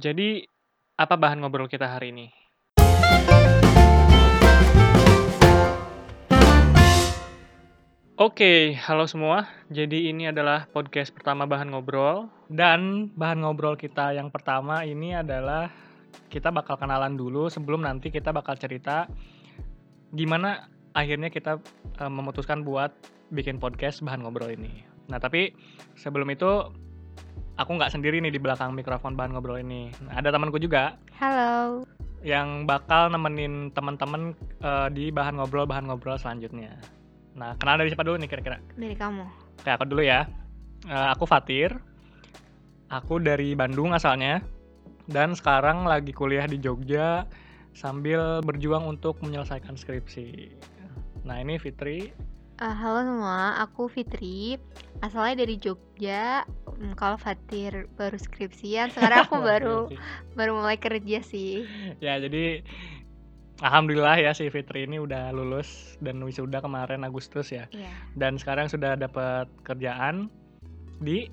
Jadi, apa bahan ngobrol kita hari ini? Oke, halo semua. Jadi ini adalah podcast pertama Bahan Ngobrol dan bahan ngobrol kita yang pertama ini adalah kita bakal kenalan dulu sebelum nanti kita bakal cerita gimana akhirnya kita uh, memutuskan buat bikin podcast Bahan Ngobrol ini. Nah, tapi sebelum itu aku nggak sendiri nih di belakang mikrofon Bahan Ngobrol ini. Nah, ada temanku juga Halo. yang bakal nemenin teman-teman uh, di Bahan Ngobrol Bahan Ngobrol selanjutnya. Nah, kenal dari siapa dulu nih kira-kira? Dari kamu. Oke, aku dulu ya. Uh, aku Fatir. Aku dari Bandung asalnya. Dan sekarang lagi kuliah di Jogja sambil berjuang untuk menyelesaikan skripsi. Nah, ini Fitri. Uh, halo semua, aku Fitri. Asalnya dari Jogja. Hmm, kalau Fatir baru skripsian, sekarang aku baru baru mulai kerja sih. Ya, jadi Alhamdulillah ya si Fitri ini udah lulus dan wisuda kemarin Agustus ya. Iya. Dan sekarang sudah dapat kerjaan di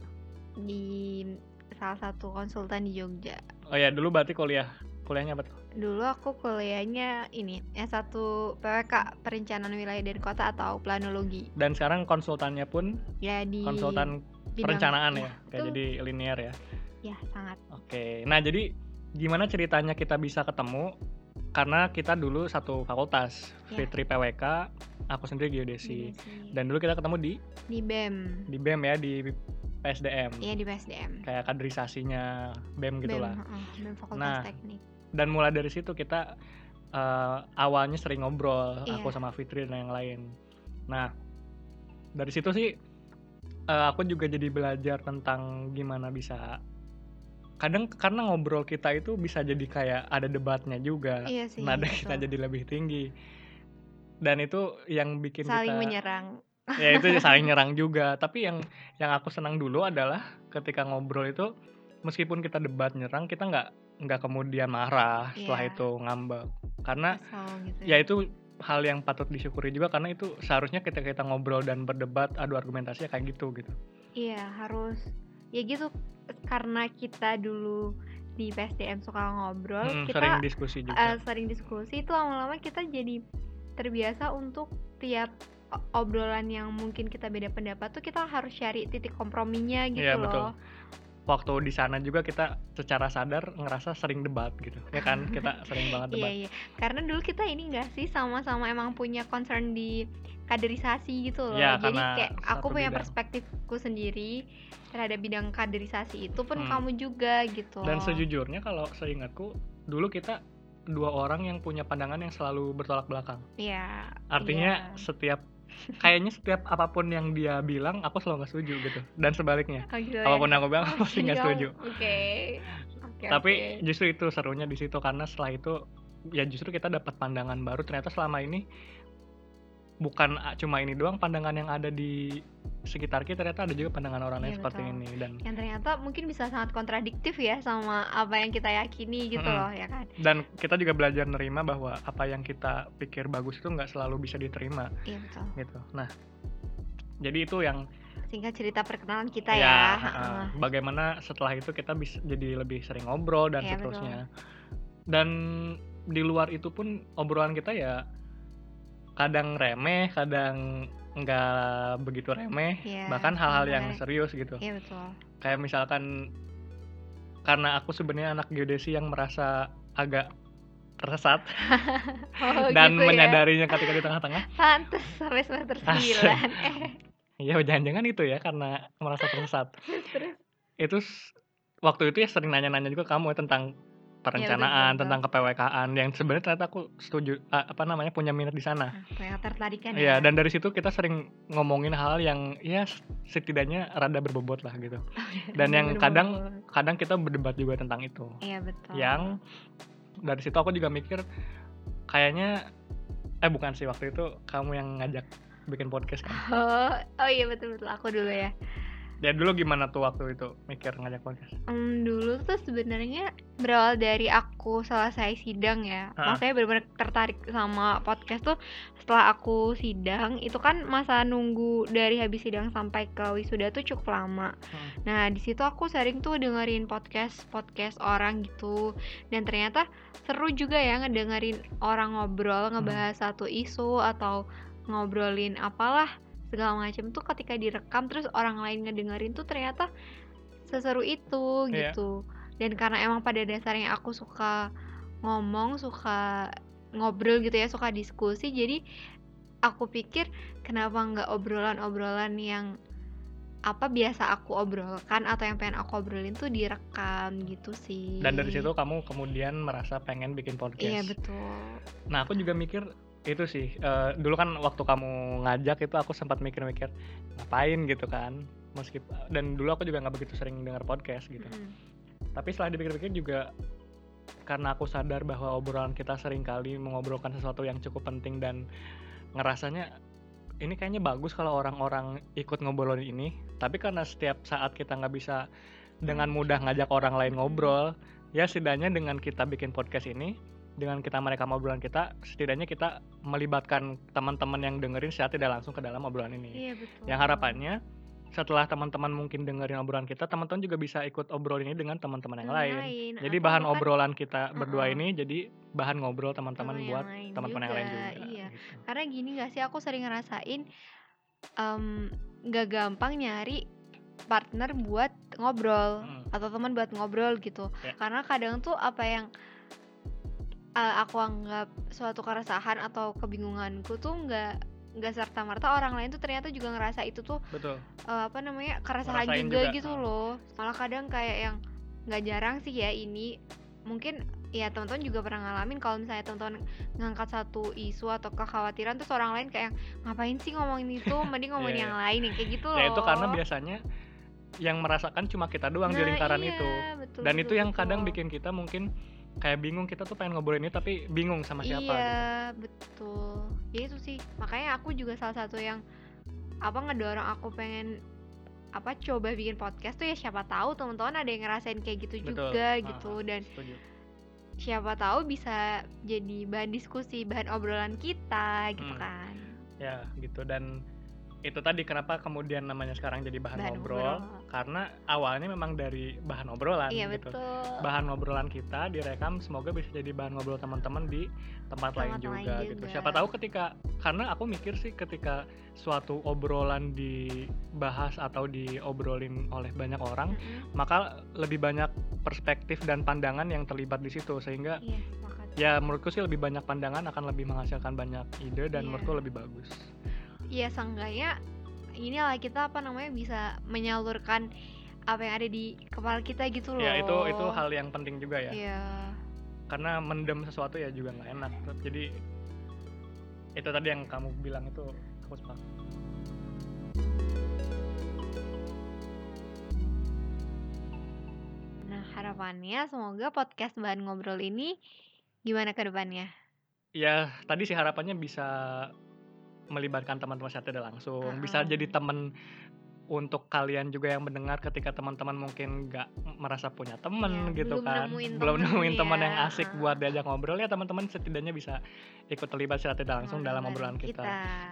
Di salah satu konsultan di Jogja. Oh ya, dulu berarti kuliah. Kuliahnya apa tuh? Dulu aku kuliahnya ini S1 PWK Perencanaan Wilayah dan Kota atau Planologi. Dan sekarang konsultannya pun Ya di konsultan bidang- perencanaan ya, ya, kayak itu- jadi linear ya. Ya, sangat. Oke. Nah, jadi gimana ceritanya kita bisa ketemu? Karena kita dulu satu fakultas, Ya. Fitri PWK, aku sendiri geodesi. Geodesi. Dan dulu kita ketemu di di BEM. di BEM ya, di PSDM. Iya, di PSDM. Kayak kaderisasinya BEM gitulah. BEM, heeh, BEM Fakultas Nah, Teknik. Dan mulai dari situ kita eh, awalnya sering ngobrol Iya. aku sama Fitri dan yang lain nah dari situ sih eh, aku juga jadi belajar tentang gimana bisa kadang karena ngobrol kita itu bisa jadi kayak ada debatnya juga Iya sih. nada kita jadi lebih tinggi dan itu yang bikin saling kita menyerang. ya itu saling nyerang juga tapi yang yang aku senang dulu adalah ketika ngobrol itu meskipun kita debat nyerang kita nggak nggak kemudian marah setelah Iya. itu ngambek karena gitu ya itu hal yang patut disyukuri juga karena itu seharusnya ketika kita ngobrol dan berdebat adu argumentasi ya kayak gitu gitu Iya, harus ya gitu karena kita dulu di PSDM suka ngobrol, Mm, kita sering diskusi juga eh, sering diskusi itu lama-lama kita jadi terbiasa untuk tiap obrolan yang mungkin kita beda pendapat tuh kita harus cari titik komprominya gitu Iya, loh. betul. Waktu di sana juga kita secara sadar ngerasa sering debat gitu ya kan kita sering banget Iya debat iya, karena dulu kita ini enggak sih sama-sama emang punya concern di kaderisasi gitu loh. Iya, Jadi kayak aku punya bidang. perspektifku sendiri terhadap bidang kaderisasi itu pun Hmm. kamu juga gitu. dan sejujurnya kalau seingatku dulu kita dua orang yang punya pandangan yang selalu bertolak belakang Iya. artinya iya. setiap kayaknya setiap apa pun yang dia bilang aku selalu nggak setuju gitu dan sebaliknya Oh, gitu ya. apa pun yang aku bilang aku pasti nggak iya. setuju Oke. Oke. tapi oke. justru itu serunya di situ karena setelah itu ya justru kita dapat pandangan baru ternyata selama ini bukan cuma ini doang pandangan yang ada di sekitar kita ternyata ada juga pandangan orang lain Iya, seperti betul. ini dan yang ternyata mungkin bisa sangat kontradiktif ya sama apa yang kita yakini gitu Mm-mm. loh ya kan. dan kita juga belajar nerima bahwa apa yang kita pikir bagus itu nggak selalu bisa diterima Iya betul. gitu nah jadi itu yang Singkat cerita perkenalan kita ya, ya. heeh. heeh. bagaimana setelah itu kita bisa jadi lebih sering ngobrol dan Iya, seterusnya dan di luar itu pun obrolan kita ya kadang remeh kadang nggak begitu remeh Iya, bahkan hal-hal yang serius gitu Iya betul. kayak misalkan karena aku sebenarnya anak geodesi yang merasa agak tersesat Oh, dan gitu ya. menyadarinya ketika di tengah-tengah Pantes sampai semester Asik. 9 Eh, ya jangan-jangan itu ya karena merasa tersesat terus itu waktu itu ya sering nanya-nanya juga kamu ya tentang perencanaan betul. tentang kepwkaan yang sebenarnya ternyata aku setuju a- apa namanya punya minat di sana nah, punya ketertarikan Iya ya. dan dari situ kita sering ngomongin hal yang ya setidaknya rada berbobot lah gitu dan yang kadang kadang kita berdebat juga tentang itu Iya betul. yang dari situ aku juga mikir kayaknya eh bukan sih waktu itu kamu yang ngajak bikin podcast kan Oh, oh iya betul betul aku dulu ya. Ya dulu gimana tuh waktu itu mikir ngajak podcast? Um, dulu tuh sebenarnya berawal dari aku selesai sidang ya. Ha. Makanya benar-benar tertarik sama podcast tuh setelah aku sidang. Itu kan masa nunggu dari habis sidang sampai ke wisuda tuh cukup lama. Hmm. Nah, di situ aku sering tuh dengerin podcast-podcast orang gitu. Dan ternyata seru juga ya ngedengerin orang ngobrol, ngebahas satu isu atau ngobrolin apalah segala macam tuh ketika direkam terus orang lain ngedengerin tuh ternyata seseru itu Iya. gitu. Dan karena emang pada dasarnya aku suka ngomong, suka ngobrol gitu ya, suka diskusi, jadi aku pikir kenapa nggak obrolan-obrolan yang apa biasa aku obrolkan atau yang pengen aku obrolin tuh direkam gitu sih. Dan dari situ kamu kemudian merasa pengen bikin podcast. Iya betul. Nah aku juga mikir itu sih eh, dulu kan waktu kamu ngajak itu aku sempat mikir-mikir ngapain? gitu kan. Meskipun dan dulu aku juga nggak begitu sering dengar podcast gitu. Mm-mm. tapi setelah dipikir-pikir juga karena aku sadar bahwa obrolan kita sering kali mengobrolkan sesuatu yang cukup penting dan ngerasanya ini kayaknya bagus kalau orang-orang ikut ngobrolin ini. Tapi karena setiap saat kita nggak bisa dengan mudah ngajak orang lain ngobrol ya setidaknya dengan kita bikin podcast ini dengan kita mereka obrolan kita setidaknya kita melibatkan teman-teman yang dengerin secara tidak langsung ke dalam obrolan ini Iya betul. yang harapannya setelah teman-teman mungkin dengerin obrolan kita teman-teman juga bisa ikut obrol ini dengan teman-teman yang Yang lain jadi bahan bahkan obrolan kita berdua Heeh. ini jadi bahan ngobrol teman-teman buat lain teman-teman yang lain juga, Iya. gitu. Karena gini gak sih aku sering ngerasain em, nggak gampang nyari partner buat ngobrol Mm. atau teman buat ngobrol gitu. Ya. Karena kadang tuh apa yang uh, aku anggap suatu keresahan atau kebingunganku tuh nggak nggak serta merta orang lain tuh ternyata juga ngerasa itu tuh betul. uh, apa namanya keresahan Ngerasain juga, juga, gitu loh. Malah kadang kayak yang nggak jarang sih ya ini mungkin ya teman-teman juga pernah ngalamin kalau misalnya teman-teman ngangkat satu isu atau kekhawatiran terus orang lain kayak ngapain sih ngomongin itu? Mending ngomongin Iya, yang lain yang kayak gitu loh ya itu karena biasanya yang merasakan cuma kita doang di Nah, lingkaran iya, itu. betul, dan betul, itu yang kadang betul. bikin kita mungkin kayak bingung kita tuh pengen ngobrol ini tapi bingung sama siapa gitu. iya betul ya itu sih makanya aku juga salah satu yang apa ngedorong aku pengen apa coba bikin podcast tuh ya siapa tahu teman-teman ada yang ngerasain kayak gitu Betul. juga Ah, gitu ah, dan setuju. siapa tahu bisa jadi bahan diskusi bahan obrolan kita gitu Hmm. kan ya gitu dan itu tadi kenapa kemudian namanya sekarang jadi bahan, Bahan ngobrol ngobrol. karena awalnya memang dari bahan obrolan iya gitu betul bahan ngobrolan kita direkam semoga bisa jadi bahan ngobrol teman-teman di tempat, lain Tempat juga lain gitu juga. siapa tahu ketika karena aku mikir sih ketika suatu obrolan dibahas atau diobrolin oleh banyak orang Mm-mm. maka lebih banyak perspektif dan pandangan yang terlibat di situ sehingga iya ya menurutku sih lebih banyak pandangan akan lebih menghasilkan banyak ide dan Iya. menurutku lebih bagus Iya seenggaknya inilah kita apa namanya bisa menyalurkan apa yang ada di kepala kita gitu loh. ya itu itu hal yang penting juga ya Iya. karena mendem sesuatu ya juga nggak enak jadi itu tadi yang kamu bilang itu aku sepakat Nah harapannya semoga podcast bahan ngobrol ini gimana ke depannya? ya tadi sih harapannya bisa melibatkan teman-teman secara tidak langsung bisa Uh-uh. jadi teman untuk kalian juga yang mendengar ketika teman-teman mungkin nggak merasa punya teman Iya, gitu belum kan nemuin belum temen nemuin ya, teman yang asik buat diajak ngobrol ya teman-teman setidaknya bisa ikut terlibat secara tidak langsung dalam Ngobrol obrolan bareng kita.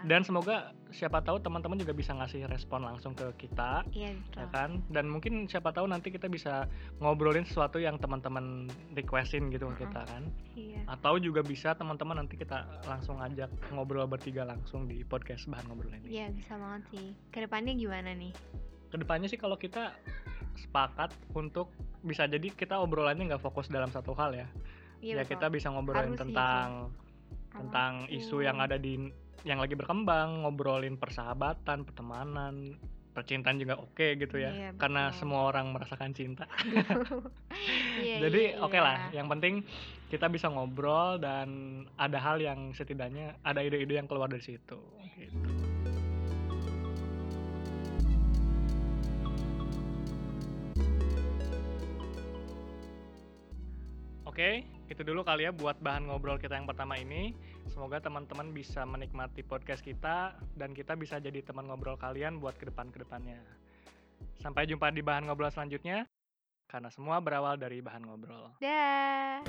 dan semoga siapa tahu teman-teman juga bisa ngasih respon langsung ke kita ya betul. kan dan mungkin siapa tahu nanti kita bisa ngobrolin sesuatu yang teman-teman requestin gitu ke Uh-uh. kita kan Iya. atau juga bisa teman-teman nanti kita langsung ajak ngobrol bertiga langsung di podcast bahan ngobrol ini Iya bisa banget sih. Ke depannya gimana nih? Ke depannya sih kalau kita sepakat untuk bisa jadi kita obrolannya nggak fokus dalam satu hal ya Iya ya betul. kita bisa ngobrolin Harus tentang tentang Apa pun. isu yang ada di yang lagi berkembang ngobrolin persahabatan pertemanan percintaan juga oke gitu ya Iya, karena semua orang merasakan cinta Iya, jadi iya, oke lah iya. yang penting kita bisa ngobrol dan ada hal yang setidaknya ada ide-ide yang keluar dari situ gitu. Oke, itu dulu kali ya buat bahan ngobrol kita yang pertama ini. Semoga teman-teman bisa menikmati podcast kita dan kita bisa jadi teman ngobrol kalian buat ke depan-kedepannya. Sampai jumpa di bahan ngobrol selanjutnya. Karena semua berawal dari bahan ngobrol. Dah.